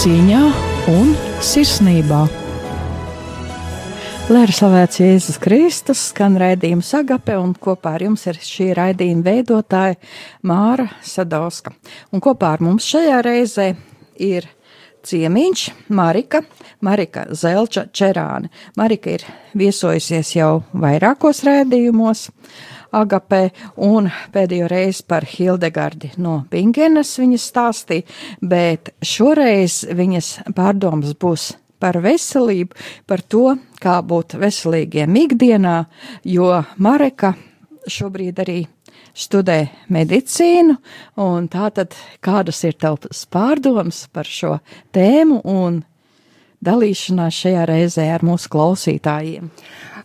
cīņā un sirsnībā. Lai ir slavēts Jēzus Kristus, skan raidījums Agape, un kopā ar jums ir šī raidījuma veidotāja Māra Sadauska. Un kopā ar mums šajā reizē ir ciemiņš Marika, Marika Zelča Čerāne. Marika ir viesojusies jau vairākos raidījumos. Agapē, un pēdējo reizi par Hildegardi no Bingenas viņas stāstīja, bet šoreiz viņas pārdomas būs par veselību, par to, kā būt veselīgiem ikdienā, jo Mareka šobrīd arī studē medicīnu, un tātad kādas ir tavas pārdomas par šo tēmu un dalīšanās šajā reizē ar mūsu klausītājiem?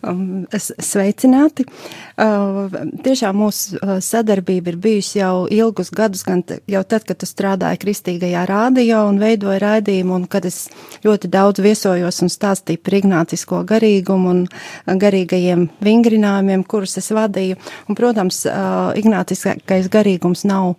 Um, sveicināti. Uh, tiešām mūsu uh, sadarbība ir bijusi jau ilgus gadus, gan jau tad, kad tu strādāji Kristīgajā rādio un veidoji raidījumu, un kad es ļoti daudz viesojos un stāstīju par ignācisko garīgumu un garīgajiem vingrinājumiem, kurus es vadīju. Un, protams, uh, ignāciskais garīgums nav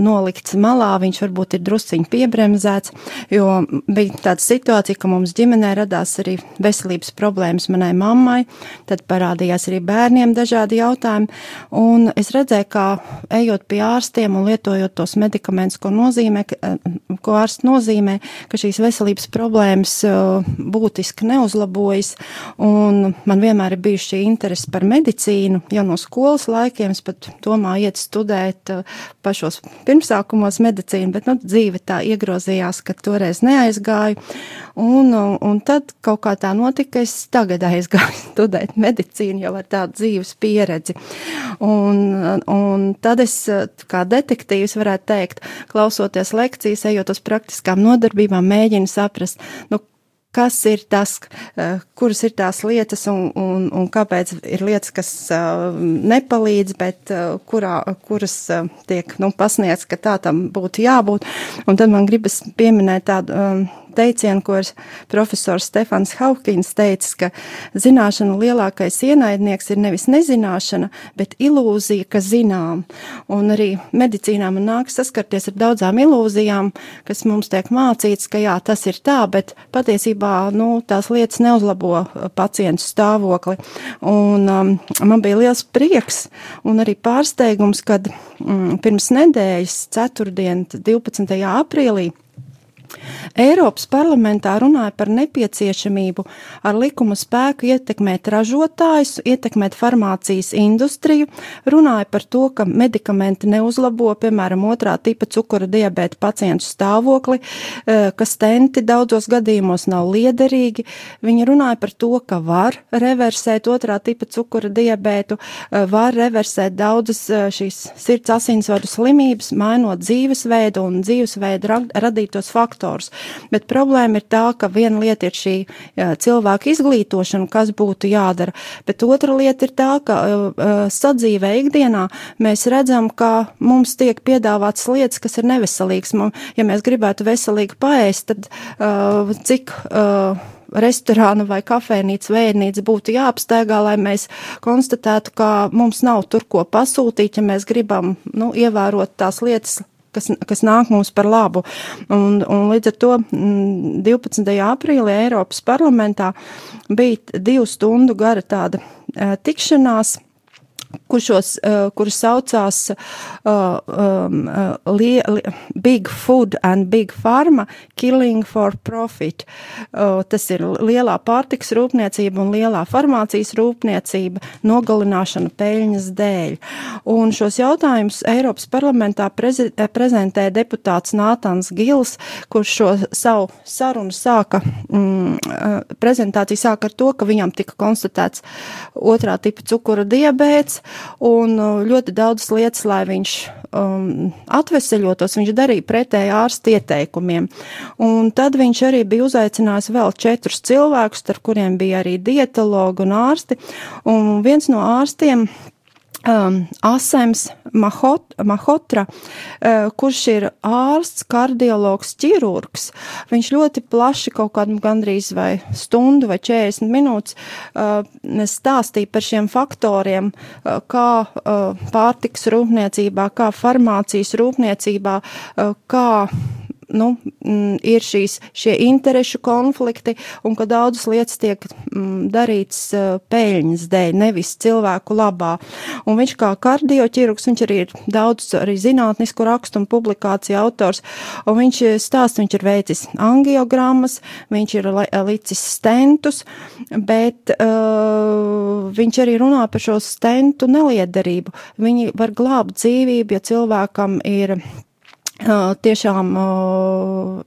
nolikts malā, viņš varbūt ir drusciņi piebremzēts, jo bija tāda situācija, ka mums ģimenē radās arī veselības problēmas manai mammai mammai, tad parādījās arī bērniem dažādi jautājumi, un es redzēju, kā ejot pie ārstiem un lietojot tos medikamentus, ko nozīmē, eh, ko ārsts nozīmē, ka šīs veselības problēmas eh, būtiski neuzlabojas, un man vienmēr ir bijuši šī interese par medicīnu, jau no skolas laikiem es pat domāju iet studēt eh, pašos pirmsākumos medicīnu, bet, nu, dzīve tā iegrozījās, ka toreiz neaizgāju, un, un tad kaut kā tā notika, ka es tagad aizgāju studēt medicīnu jau ar tādu dzīves pieredzi. Un, un tad es, kā detektīvs, varētu teikt, klausoties lekcijas, ejot uz praktiskām nodarbībām, mēģinu saprast, nu, kas ir tas, kuras ir tās lietas un, un, un kāpēc ir lietas, kas nepalīdz, bet kurā, kuras tiek nu, pasniegts, ka tā tam būtu jābūt. Un tad man gribas pieminēt tādu teicienu, ko profesors Stefans Haukins teica, ka zināšana lielākais ienaidnieks ir nevis nezināšana, bet ilūzija, ka zinām. Un arī medicīnā man nāk saskarties ar daudzām ilūzijām, kas mums tiek mācīts, ka jā, tas ir tā, bet patiesībā, nu, tās lietas neuzlabo uh, pacientu stāvokli. Un um, man bija liels prieks un arī pārsteigums, kad mm, pirms nedēļas, ceturtdien, 12. aprīlī, Eiropas parlamentā runāja par nepieciešamību ar likuma spēku ietekmēt ražotājus, ietekmēt farmācijas industriju, runāja par to, ka medikamenti neuzlabo, piemēram, otrā tipa cukura diabēta pacientu stāvokli, e, ka stenti daudzos gadījumos nav liederīgi. Viņi runāja par to, ka var reversēt otrā tipa cukura diabētu, e, var reversēt daudzas e, šīs sirds asinsvadu slimības, mainot dzīvesveidu un dzīvesveidu radītos faktus faktors. Bet problēma ir tā, ka viena lieta ir šī cilvēka izglītošana, kas būtu jādara, bet otra lieta ir tā, ka sadzīvē ikdienā mēs redzam, ka mums tiek piedāvāts lietas, kas ir neveselīgas. Ja mēs gribētu veselīgi paēst, tad uh, cik. Uh, restorānu vai kafejnīcu, vērnīcu būtu jāapsteigā, lai mēs konstatētu, ka mums nav tur ko pasūtīt, ja mēs gribam, nu, ievērot tās lietas, kas, kas nāk mums par labu. Un, un līdz ar to 12. Mm, aprīlī Eiropas parlamentā bija divu stundu gara tāda tikšanās kuršos, uh, kurus saucās uh, um, uh, li, li, Big Food and Big Pharma Killing for Profit. Tas ir lielā pārtiks rūpniecība un lielā farmācijas rūpniecība nogalināšana peļņas dēļ. Un šos jautājumus Eiropas parlamentā prezi, prezentē deputāts Nātans Gils, kurš šo savu sarunu sāka, mm, prezentāciju sāka ar to, ka viņam tika konstatēts otrā tipa cukura diabēts, un uh, ļoti daudzas lietas, lai viņš um, atveseļotos, viņš darīja pretēji ārsta ieteikumiem. Un tad viņš arī bija uzaicinājis vēl četrus cilvēkus, ar kuriem bija arī dietologi un ārsti, un viens no ārstiem um, Asems Mahot, Mahotra, uh, kurš ir ārsts, kardiologs, ķirurgs. Viņš ļoti plaši kaut kādu gandrīz vai stundu vai 40 minūtes uh, stāstīja par šiem faktoriem, uh, kā uh, pārtiks rūpniecībā, kā farmācijas rūpniecībā, uh, kā nu, ir šīs, šie interešu konflikti un ka daudzas lietas tiek darīts peļņas dēļ, nevis cilvēku labā. Un viņš kā kardioķirurgs, viņš arī ir daudz arī zinātnisku rakstu un publikāciju autors, un viņš stāsta, viņš ir veicis angiogrammas, viņš ir licis stentus, bet uh, viņš arī runā par šo stentu neliederību. Viņi var glābt dzīvību, ja cilvēkam ir tiešām,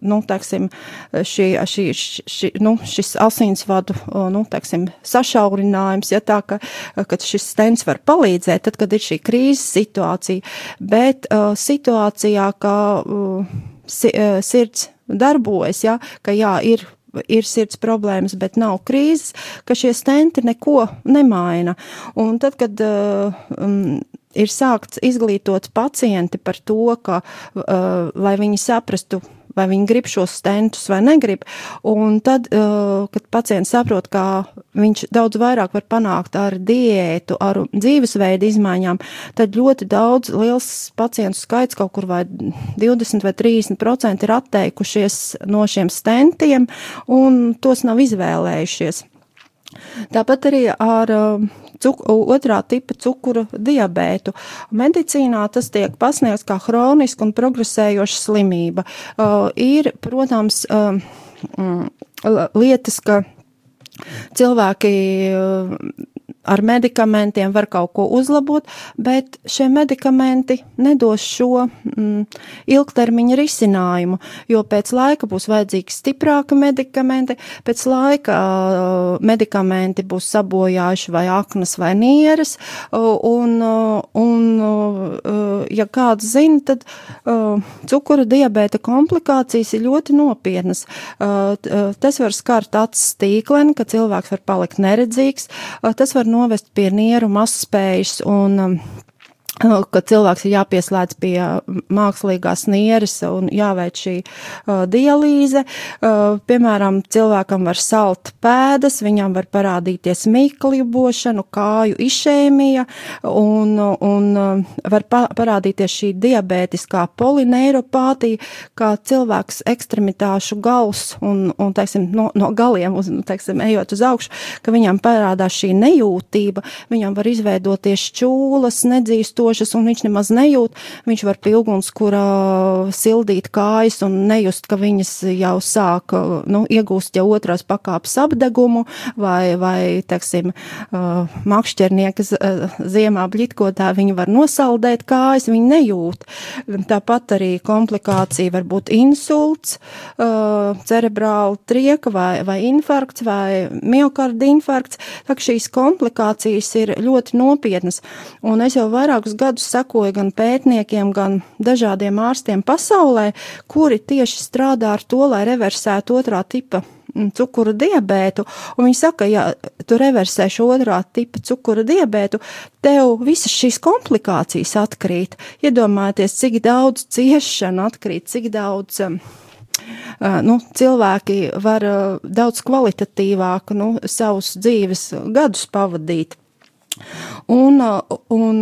nu, teiksim, šī, šī, šī, nu, šis asinsvadu, nu, teiksim, sašaurinājums, ja tā, ka, ka šis stents var palīdzēt, tad, kad ir šī krīzes situācija, bet uh, situācijā, ka uh, sirds darbojas, ja, ka jā, ir ir sirds problēmas, bet nav krīzes, ka šie stenti neko nemaina. Un tad, kad uh, um, ir sākts izglītot pacienti par to, ka, uh, lai viņi saprastu, vai viņi grib šos stentus vai negrib. Un tad, uh, kad pacients saprot, ka viņš daudz vairāk var panākt ar diētu, ar dzīvesveidu izmaiņām, tad ļoti daudz liels pacientu skaits, kaut kur vai 20 vai 30 procenti ir atteikušies no šiem stentiem un tos nav izvēlējušies. Tāpat arī ar uh, cuk, otrā tipa cukuru diabētu. Medicīnā tas tiek pasniegts kā hroniska un progresējoša slimība. Uh, ir, protams, uh, lietas, ka cilvēki ar medikamentiem var kaut ko uzlabot, bet šie medikamenti nedos šo mm, ilgtermiņa risinājumu, jo pēc laika būs vajadzīgi stiprāki medikamenti, pēc laika uh, medikamenti būs sabojājuši vai aknas vai nieres, uh, un, uh, un uh, ja kāds zina, tad uh, cukura diabēta komplikācijas ir ļoti nopietnas. Uh, tas var skart acis stīkleni, ka cilvēks var palikt neredzīgs, tas var novest pie nieru mazspējas un um, ka cilvēks ir jāpieslēdz pie mākslīgās nieres un jāveic šī uh, dialīze. Uh, piemēram, cilvēkam var salt pēdas, viņam var parādīties mīklibošanu, kāju išēmija un, un uh, var pa parādīties šī diabētiskā polineiropātija, kā cilvēks ekstremitāšu gals un, un teiksim, no, no galiem, uz, teiksim, ejot uz augšu, ka viņam parādās šī nejūtība, viņam var izveidoties čūlas, nedzīstošas, ilgstošas, un viņš nemaz nejūt. Viņš var pie ugunskura sildīt kājas un nejust, ka viņas jau sāk, nu, iegūst jau otrās pakāpes apdegumu, vai, vai, teiksim, makšķernieka ziemā bļitkotā viņi var nosaldēt kājas, viņi nejūt. Tāpat arī komplikācija var būt insults, cerebrāla trieka vai, vai infarkts vai miokarda infarkts. Tā šīs komplikācijas ir ļoti nopietnas. Un es jau vairākus vairākus gadus sekoju gan pētniekiem, gan dažādiem ārstiem pasaulē, kuri tieši strādā ar to, lai reversētu otrā tipa mm, cukura diabētu, un viņi saka, ja tu reversēši otrā tipa cukura diabētu, tev visas šīs komplikācijas atkrīt. Iedomājieties, cik daudz ciešanu atkrīt, cik daudz. Uh, nu, cilvēki var daudz kvalitatīvāk nu, savus dzīves gadus pavadīt. Un, un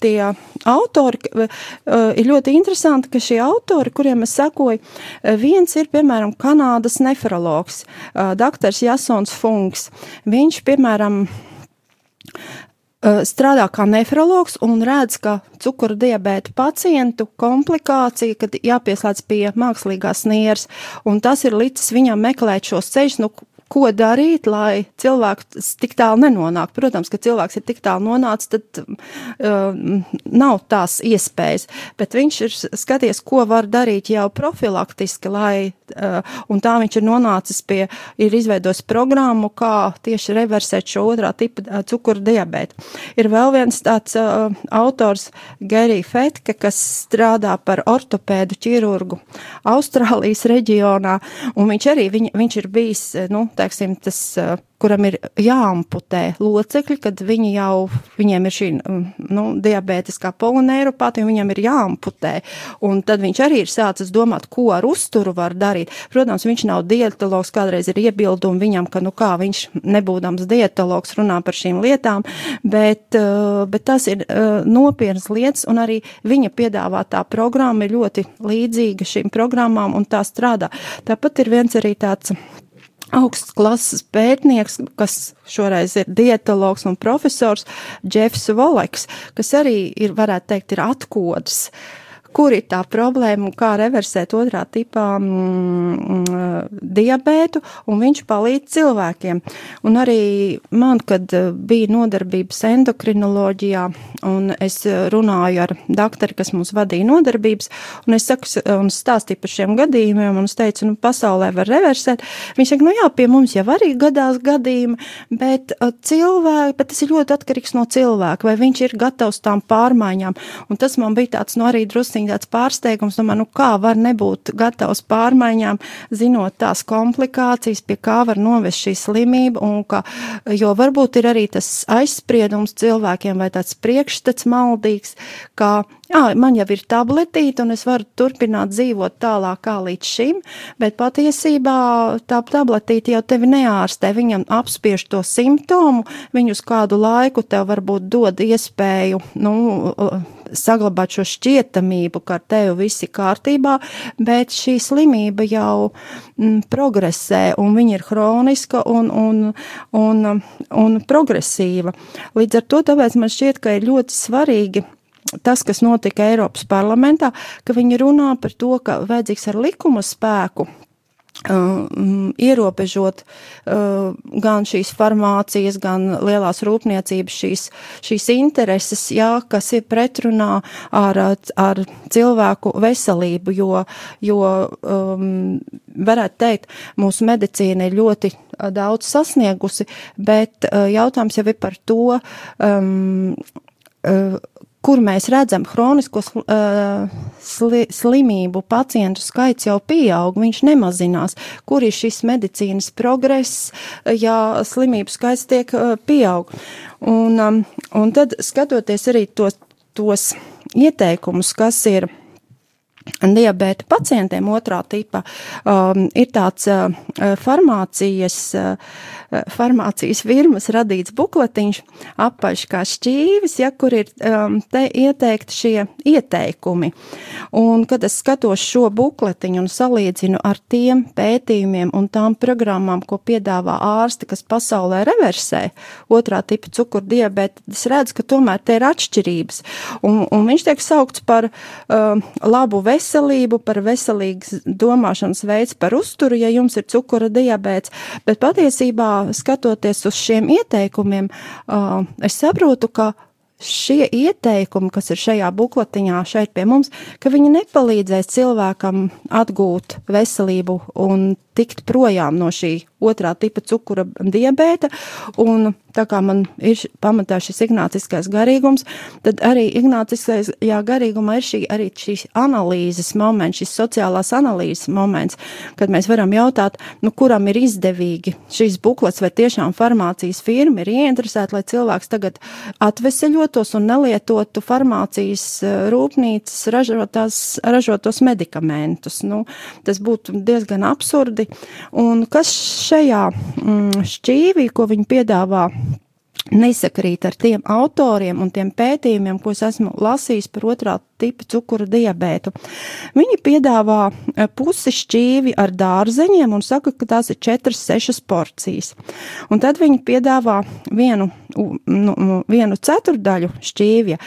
tie autori ir ļoti interesanti, ka šie autori, kuriem es sekoju, viens ir, piemēram, Kanādas nefrologs, doktors Jasons Funks. Viņš, piemēram, strādā kā nefrologs un redz, ka cukura diabēta pacientu komplikācija, kad jāpieslēdz pie mākslīgās nieres, un tas ir licis viņam meklēt šos ceļus, nu, ko darīt, lai cilvēks tik tālu nenonāk. Protams, ka cilvēks ir tik tālu nonācis, tad uh, nav tās iespējas, bet viņš ir skaties, ko var darīt jau profilaktiski, lai, uh, un tā viņš ir nonācis pie, ir izveidojis programmu, kā tieši reversēt šo otrā tipa uh, cukuru diabētu. Ir vēl viens tāds uh, autors, Gerija Fetke, kas strādā par ortopēdu ķirurgu Austrālijas reģionā, un viņš arī, viņ, viņš ir bijis, nu, teiksim, tas, kuram ir jāamputē locekļi, kad viņi jau, viņiem ir šī, nu, diabētiskā polineiropātija, viņam ir jāamputē, un tad viņš arī ir sācis domāt, ko ar uzturu var darīt. Protams, viņš nav dietologs, kādreiz ir iebildumi viņam, ka, nu kā, viņš nebūdams dietologs runā par šīm lietām, bet, bet tas ir nopietnas lietas, un arī viņa piedāvātā programma ir ļoti līdzīga šīm programmām, un tā strādā. Tāpat ir viens arī tāds augsts klases pētnieks, kas šoreiz ir dietologs un profesors Jeffs Voleks, kas arī ir, varētu teikt, ir atkodas. Uh, kur ir tā problēma un kā reversēt otrā tipā mm, mm, diabētu, un viņš palīdz cilvēkiem. Un arī man, kad eh, bija nodarbības endokrinoloģijā, un es runāju ar doktoru, kas mums vadīja nodarbības, un es saku, un stāstīju par šiem gadījumiem, un es teicu, nu, pasaulē var reversēt. Viņš saka, nu jā, pie mums jau arī gadās gadījumi, bet eh, cilvēki, bet tas ir ļoti atkarīgs no cilvēka, vai viņš ir gatavs tām pārmaiņām, un tas man bija tāds, nu, arī drusku drusciņ tāds pārsteigums, domāju, nu kā var nebūt gatavs pārmaiņām, zinot tās komplikācijas, pie kā var novest šī slimība, un ka, jo varbūt ir arī tas aizspriedums cilvēkiem vai tāds priekšstats maldīgs, ka Jā, man jau ir tabletīte, un es varu turpināt dzīvot tālāk kā līdz šim, bet patiesībā tā tabletīte jau tevi neārstē. Viņam apspiež to simptomu, viņu uz kādu laiku tev varbūt dod iespēju, nu, saglabāt šo šķietamību, ka ar tevi viss ir kārtībā, bet šī slimība jau mm, progresē, un viņa ir hroniska un, un, un, un progresīva. Līdz ar to tāpēc man šķiet, ka ir ļoti svarīgi tas, kas notika Eiropas parlamentā, ka viņi runā par to, ka vajadzīgs ar likuma spēku Um, ierobežot uh, gan šīs farmācijas, gan lielās rūpniecības šīs, šīs intereses, jā, kas ir pretrunā ar, ar cilvēku veselību, jo, jo um, varētu teikt, mūsu medicīna ir ļoti daudz sasniegusi, bet uh, jautājums jau ir par to, um, uh, kur mēs redzam hronisko uh, sli, slimību pacientu skaits jau pieaug, viņš nemazinās. Kur ir šis medicīnas progress, ja slimību skaits tiek uh, pieaug? Un, um, un tad skatoties arī tos, tos ieteikumus, kas ir diabēta pacientiem otrā tipa, um, ir tāds uh, farmācijas uh, farmācijas firmas radīts bukletiņš, apaļš kā šķīvis, ja, kur ir um, te ieteikti šie ieteikumi. Un, kad es skatos šo bukletiņu un salīdzinu ar tiem pētījumiem un tām programmām, ko piedāvā ārsti, kas pasaulē reversē otrā tipa cukurdiabēta, es redzu, ka tomēr te ir atšķirības. Un, un viņš tiek saukts par um, labu veselību, par veselīgas domāšanas veids, par uzturu, ja jums ir cukura diabēts, bet patiesībā skatoties uz šiem ieteikumiem, es saprotu, ka šie ieteikumi, kas ir šajā bukletiņā šeit pie mums, ka viņi nepalīdzēs cilvēkam atgūt veselību un tikt projām no šī otrā tipa cukura diabēta, un tā kā man ir pamatā šis ignāciskais garīgums, tad arī ignāciskais jā, garīgumā ir šī, arī šīs analīzes moments, šis sociālās analīzes moments, kad mēs varam jautāt, nu, kuram ir izdevīgi šīs buklets, vai tiešām farmācijas firma ir ieinteresēta, lai cilvēks tagad atveseļotos un nelietotu farmācijas eh, rūpnīcas ražotās, ražotos medikamentus. Nu, tas būtu diezgan absurdi, Un kas šajā mm, šķīvī, ko viņi piedāvā, nesakrīt ar tiem autoriem un tiem pētījumiem, ko es esmu lasījis par otrā tipa cukura diabētu. Viņi piedāvā e, pusi šķīvi ar dārzeņiem un saka, ka tās ir 4-6 porcijas. Un tad viņi piedāvā vienu, nu, vienu ceturdaļu šķīvja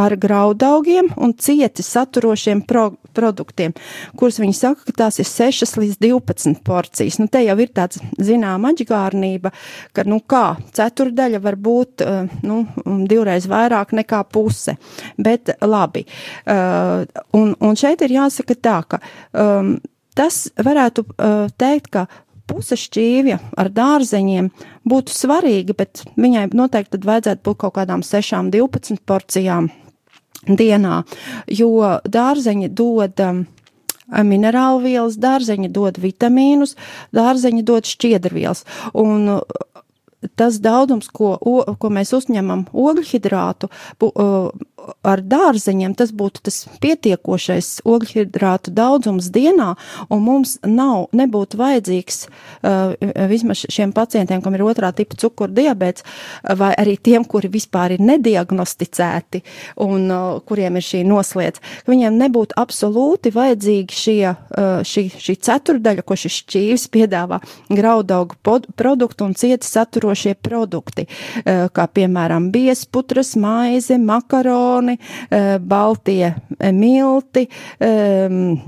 ar graudaugiem un cieti saturošiem pro, produktiem, kurus viņi saka, ka tās ir 6 līdz 12 porcijas. Nu, te jau ir tāds zinām atžgārnība, ka, nu kā, ceturdaļa var būt, e, nu, divreiz vairāk nekā puse. Bet labi, un, un šeit ir jāsaka tā, ka um, tas varētu uh, teikt, ka puse šķīvja ar dārzeņiem būtu svarīga, bet viņai noteikti tad vajadzētu būt kaut kādām 6, 12 porcijām dienā, jo dārzeņi dod um, minerālu vielas, dārzeņi dod vitamīnus, dārzeņi dod šķiedrvielas. Un tas daudzums, ko, o, ko mēs uzņemam ogļhidrātu bu, uh, ar dārzeņiem, tas būtu tas pietiekošais ogļhidrātu daudzums dienā, un mums nav, nebūtu vajadzīgs uh, vismaz šiem pacientiem, kam ir otrā tipa cukura diabēts, vai arī tiem, kuri vispār ir nediagnosticēti un uh, kuriem ir šī nosliec, ka viņiem nebūtu absolūti vajadzīgi šie, uh, šī, šī ceturdaļa, ko šis šķīvis piedāvā graudaugu produktu un cieti saturo ražošie produkti, eh, kā piemēram biesputras, maize, makaroni, eh, baltie eh, milti, ehm, Eh,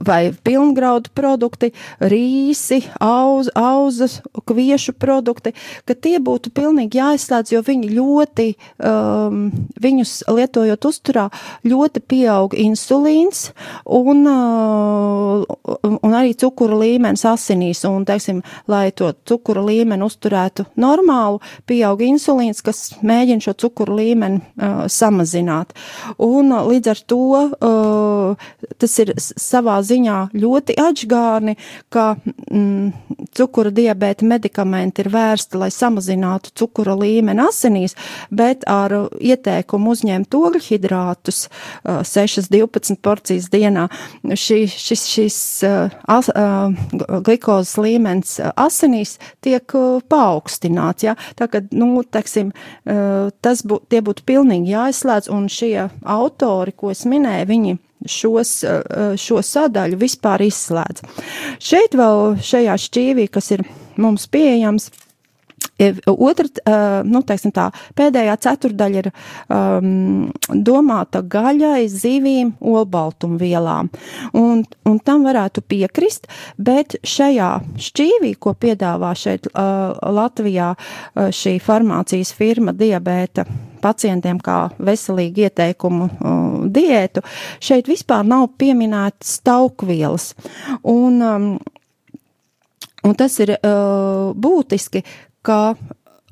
vai pilngraudu produkti, rīsi, auz, auzas, kviešu produkti, ka tie būtu pilnīgi jāizslēdz, jo viņi ļoti, um, viņus lietojot uzturā, ļoti pieaug insulīns un, uh, un arī cukura līmenis asinīs, un, teiksim, lai to cukura līmeni uzturētu normālu, pieaug insulīns, kas mēģina šo cukura līmeni uh, samazināt. Un līdz ar to uh, tas ir savā ziņā ļoti atžgārni, ka mm, cukura diabēta medikamenti ir vērsti, lai samazinātu cukura līmeni asinīs, bet ar ieteikumu uzņemt ogļhidrātus 6-12 porcijas dienā šī, šis, šis as, glikozes līmenis asinīs tiek paaugstināts. Ja? Tā kā, nu, teksim, tas bū, tie būtu pilnīgi jāizslēdz, un šie autori, ko es minēju, viņi šos, eh, šo sadaļu vispār izslēdz. Šeit vēl šajā šķīvī, kas ir mums pieejams, Otra, eh, nu, teiksim tā, pēdējā ceturdaļa ir um, domāta gaļai, zivīm, olbaltumvielām. Un, un tam varētu piekrist, bet šajā šķīvī, ko piedāvā šeit uh, Latvijā uh, šī farmācijas firma diabēta pacientiem kā veselīgu ieteikumu uh, diētu, šeit vispār nav pieminētas taukvielas. Un, um, un tas ir uh, būtiski, ka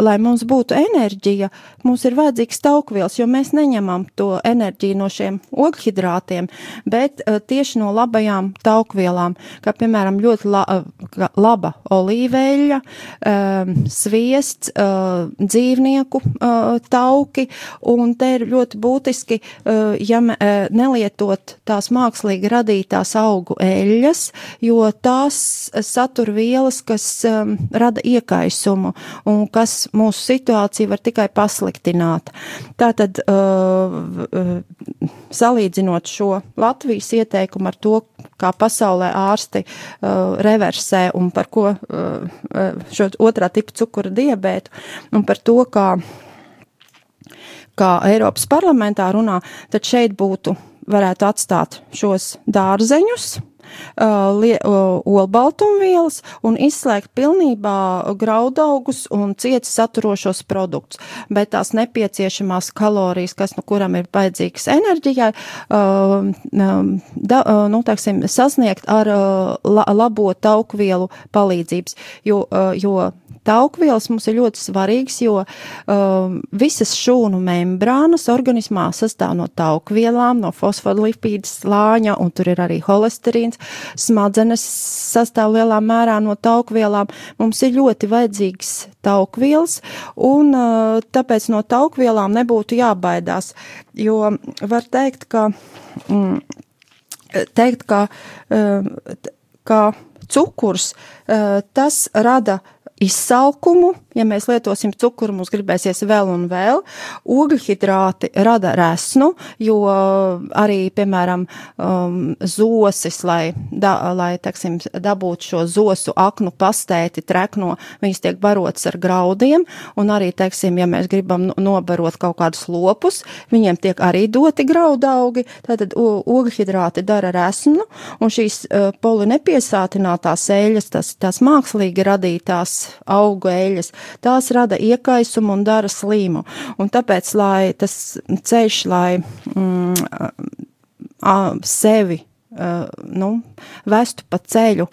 lai mums būtu enerģija, mums ir vajadzīgs taukvielas, jo mēs neņemam to enerģiju no šiem ogļhidrātiem, bet uh, tieši no labajām taukvielām, kā piemēram ļoti la, uh, laba olīveļa, uh, sviests, uh, dzīvnieku uh, tauki, un te ir ļoti būtiski, uh, ja uh, nelietot tās mākslīgi radītās augu eļas, jo tās satur vielas, kas um, rada iekaisumu un kas mūsu situācija var tikai pasliktināt. Tātad, uh, uh, salīdzinot šo Latvijas ieteikumu ar to, kā pasaulē ārsti uh, reversē un par ko šo otrā tipa cukura diabētu un par to, kā, kā Eiropas parlamentā runā, tad šeit būtu varētu atstāt šos dārzeņus, olbaltumvielas un izslēgt pilnībā graudaugus un cieti saturošos produktus. Bet tās nepieciešamās kalorijas, kas nu kuram ir vajadzīgas enerģijai, da, nu, teiksim, sasniegt ar la, labo taukvielu palīdzības, jo, jo Taukvielas mums ir ļoti svarīgas, jo um, visas šūnu membrānas organismā sastāv no taukvielām, no fosfolipīdas slāņa, un tur ir arī holesterīns. Smadzenes sastāv lielā mērā no taukvielām. Mums ir ļoti vajadzīgs taukvielas, un uh, tāpēc no taukvielām nebūtu jābaidās, jo var teikt, ka, mm, teikt, ka, uh, ka cukurs, uh, tas rada izsalkumu. Ja mēs lietosim cukuru, mums gribēsies vēl un vēl. Ogļhidrāti rada resnu, jo arī, piemēram, um, zosis, lai, da, lai teksim, dabūtu šo zosu aknu pastēti trekno, viņas tiek barotas ar graudiem, un arī, teiksim, ja mēs gribam nobarot kaut kādus lopus, viņiem tiek arī doti graudaugi, tātad ogļhidrāti dara resnu, un šīs uh, polinepiesātinātās eļas, tas, tās mākslīgi radītās augu eļas. Tās rada iekaisumu un dara slīmu. Un tāpēc, lai tas ceļš, lai mm, a, sevi nu, vestu pa ceļu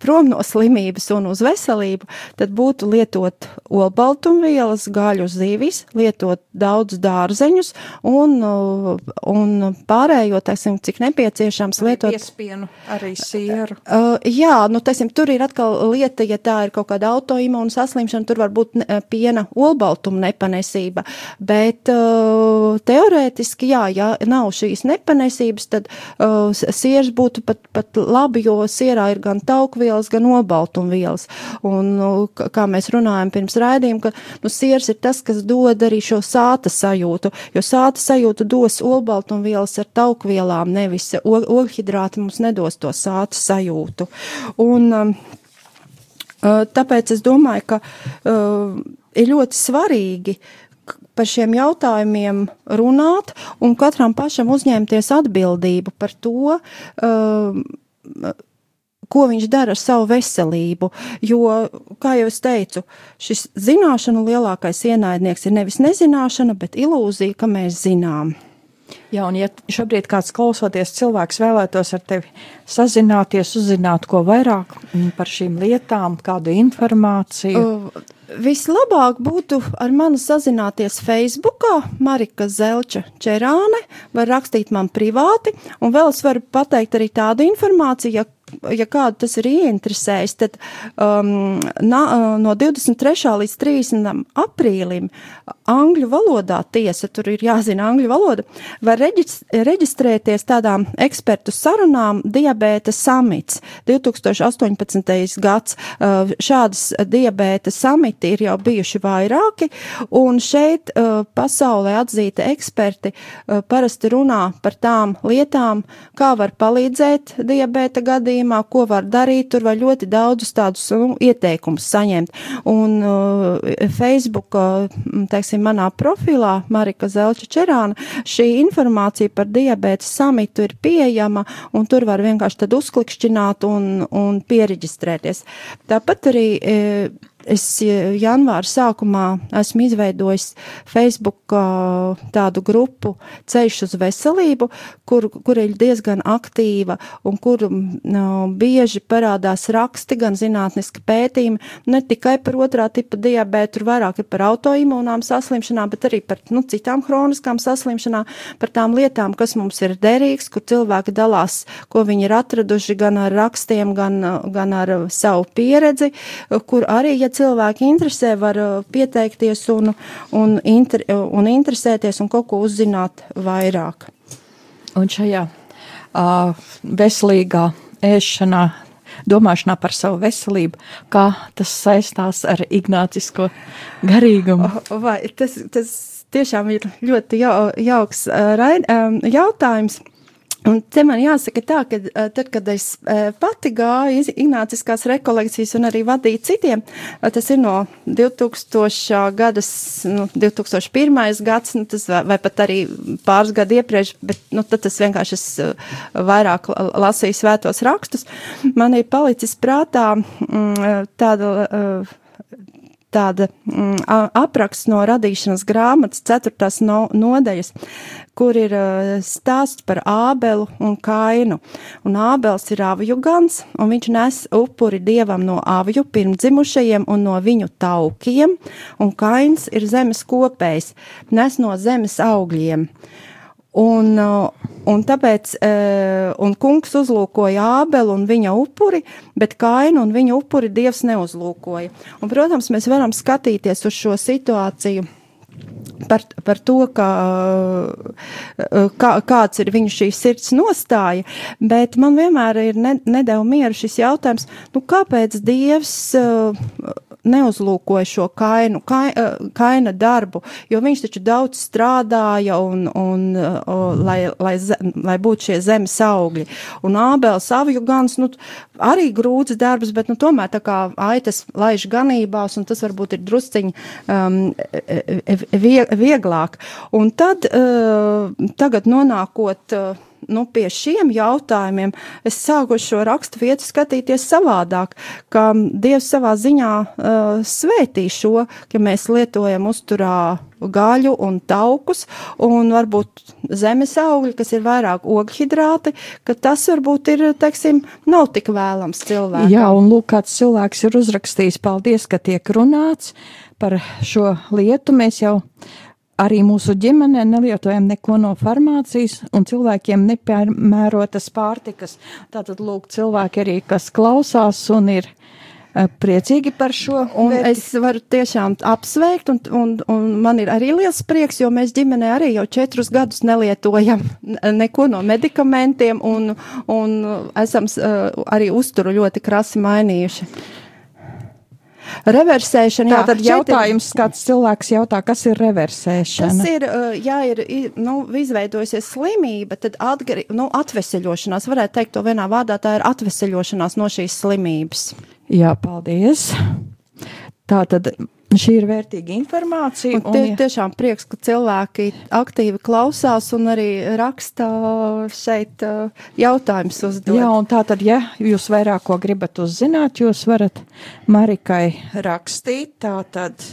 prom no slimības un uz veselību, tad būtu lietot olbaltumvielas, gaļu zīvis, lietot daudz dārzeņus un, un pārējo, teiksim, cik nepieciešams lietot. Piespienu arī sieru. Uh, jā, nu, teiksim, tur ir atkal lieta, ja tā ir kaut kāda autoimūna saslimšana, tur var būt piena olbaltuma nepanesība, bet uh, teorētiski, jā, ja nav šīs nepanesības, tad uh, sieras būtu pat, pat labi, jo sierā ir gan taukvielas, gan obaltumvielas. Un, nu, kā mēs runājam pirms raidījuma, ka nu, siers ir tas, kas dod arī šo sāta sajūtu, jo sāta sajūtu dos obaltumvielas ar taukvielām, nevis ogļhidrāti mums nedos to sāta sajūtu. Un, um, uh, Tāpēc es domāju, ka uh, ir ļoti svarīgi par šiem jautājumiem runāt un katram pašam uzņemties atbildību par to, uh, ko viņš dara ar savu veselību. Jo, kā jau es teicu, šis zināšanu lielākais ienaidnieks ir nevis nezināšana, bet ilūzija, ka mēs zinām. Jā, un ja šobrīd kāds klausoties cilvēks vēlētos ar tevi sazināties, uzzināt ko vairāk par šīm lietām, kādu informāciju. Uh, Vislabāk būtu ar mani sazināties Facebookā, Marika Zelča Čerāne, var rakstīt man privāti, un vēl es varu pateikt arī tādu informāciju, ja ja kādu tas ir ieinteresējis, tad um, na, no 23. līdz 30. aprīlim angļu valodā tiesa, tur ir jāzina angļu valoda, var reģistrēties tādām ekspertu sarunām diabēta samits 2018. gads. Uh, šādas diabēta samiti ir jau bijuši vairāki, un šeit uh, pasaulē atzīti eksperti uh, parasti runā par tām lietām, kā var palīdzēt diabēta gadījumā, gadījumā, ko var darīt, tur var ļoti daudzus tādus nu, ieteikumus saņemt. Un uh, Facebook, uh, teiksim, manā profilā Marika Zelča Čerāna, šī informācija par diabēta samitu ir pieejama, un tur var vienkārši tad uzklikšķināt un, un pieregistrēties. Tāpat arī e, Es janvāra sākumā esmu izveidojis Facebook tādu grupu Ceļš uz veselību, kur, kur ir diezgan aktīva un kur no, bieži parādās raksti, gan zinātniski pētījumi, ne tikai par otrā tipa diabētu, tur vairāk ir par autoimūnām saslimšanām, bet arī par nu, citām hroniskām saslimšanām, par tām lietām, kas mums ir derīgs, kur cilvēki dalās, ko viņi ir atraduši gan ar rakstiem, gan, gan ar savu pieredzi, kur arī, ja cilvēki interesē, var uh, pieteikties un, un, inter, un interesēties un kaut ko uzzināt vairāk. Un šajā uh, veselīgā ēšanā, domāšanā par savu veselību, kā tas saistās ar ignācisko garīgumu? Vai tas, tas tiešām ir ļoti jau, jauks uh, raid, um, jautājums. Un te man jāsaka tā, ka eh, tad, kad es eh, pati gāju Ignāciskās rekolekcijas un arī vadīju citiem, eh, tas ir no 2000. gadas, nu, 2001. gads, nu, tas vai, vai pat arī pāris gadu iepriekš, bet, nu, tad tas vienkārši es vairāk lasīju svētos rakstus. Man ir palicis prātā mm, tāda tāda mm, apraksts no radīšanas grāmatas, ceturtās no, nodaļas, kur ir uh, stāsts par Ābelu un Kainu. Un Ābels ir avju gans, un viņš nes upuri dievam no avju pirmdzimušajiem un no viņu taukiem, un Kains ir zemes kopējs, nes no zemes augļiem. Un, un tāpēc, un kungs uzlūkoja Ābelu un viņa upuri, bet Kainu un viņa upuri Dievs neuzlūkoja. Un, protams, mēs varam skatīties uz šo situāciju par, par to, kā, kā, kāds ir viņu šī sirds nostāja, bet man vienmēr ir ne, nedēļ mieru šis jautājums, nu kāpēc Dievs neuzlūkoja šo kainu, kai, eh, kaina darbu, jo viņš taču daudz strādāja un, un o, lai, lai, lai būtu šie zemes augļi. Un ābēls avju gans, nu, arī grūts darbs, bet, nu, tomēr tā kā aitas laiž ganībās, un tas varbūt ir drusciņi um, e, e, vieglāk. Un tad, uh, tagad nonākot uh, nu, pie šiem jautājumiem es sāku šo rakstu vietu skatīties savādāk, ka Dievs savā ziņā uh, svētī šo, ka mēs lietojam uzturā gaļu un taukus, un varbūt zemes augļi, kas ir vairāk oghidrāti, ka tas varbūt ir, teiksim, nav tik vēlams cilvēkam. Jā, un lūk, kāds cilvēks ir uzrakstījis, paldies, ka tiek runāts par šo lietu. Mēs jau arī mūsu ģimenē nelietojam neko no farmācijas un cilvēkiem nepiemērotas pārtikas. Tātad, lūk, cilvēki arī, kas klausās un ir priecīgi par šo. Un vērti. es varu tiešām apsveikt, un, un, un man ir arī liels prieks, jo mēs ģimenē arī jau četrus gadus nelietojam neko no medikamentiem, un, un esam uh, arī uzturu ļoti krasi mainījuši. Reversēšana. Tātad jā, jautājums, ir, kāds cilvēks jautā, kas ir reversēšana? Tas ir, ja ir, nu, izveidojusies slimība, tad atgari, nu, atveseļošanās, varētu teikt to vienā vārdā, tā ir atveseļošanās no šīs slimības. Jā, paldies. Tātad Šī ir vērtīga informācija. Un tie, un, ja... Tiešām prieks, ka cilvēki aktīvi klausās un arī raksta šeit uh, jautājumus uzdot. Jā, un tā tad, ja jūs vairāk ko gribat uzzināt, jūs varat Marikai rakstīt, tā tad.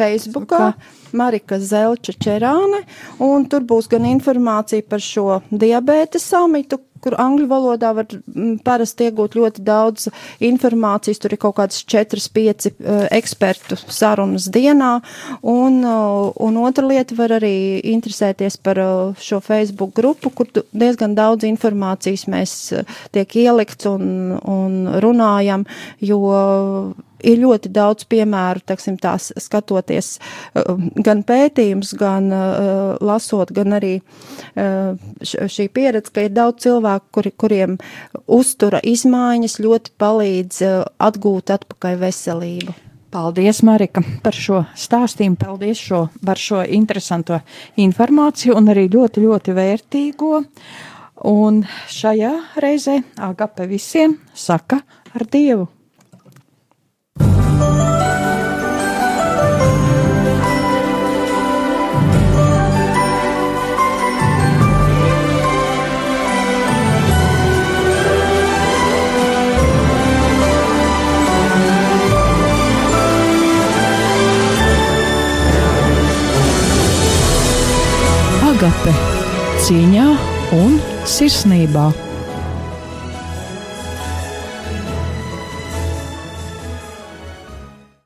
Facebookā Marika Zelča Čerāne, un tur būs gan informācija par šo diabēta samitu, kur angļu valodā var mm, parasti iegūt ļoti daudz informācijas. Tur ir kaut kādas 4-5 uh, ekspertu sarunas dienā. Un, uh, un otra lieta var arī interesēties par uh, šo Facebook grupu, kur diezgan daudz informācijas mēs tiek ielikts un, un runājam, jo ir ļoti daudz piemēru, teksim, tās skatoties uh, gan pētījums, gan uh, lasot, gan arī uh, šī pieredze, ka ir daudz cilvēku, kuri, kuriem uztura izmaiņas ļoti palīdz eh, atgūt atpakaļ veselību. Paldies, Marika, par šo stāstījumu, paldies šo, par šo interesanto informāciju un arī ļoti, ļoti vērtīgo. Un šajā reizē Agape visiem saka ar Dievu. Agape cieņā un sirsnībā.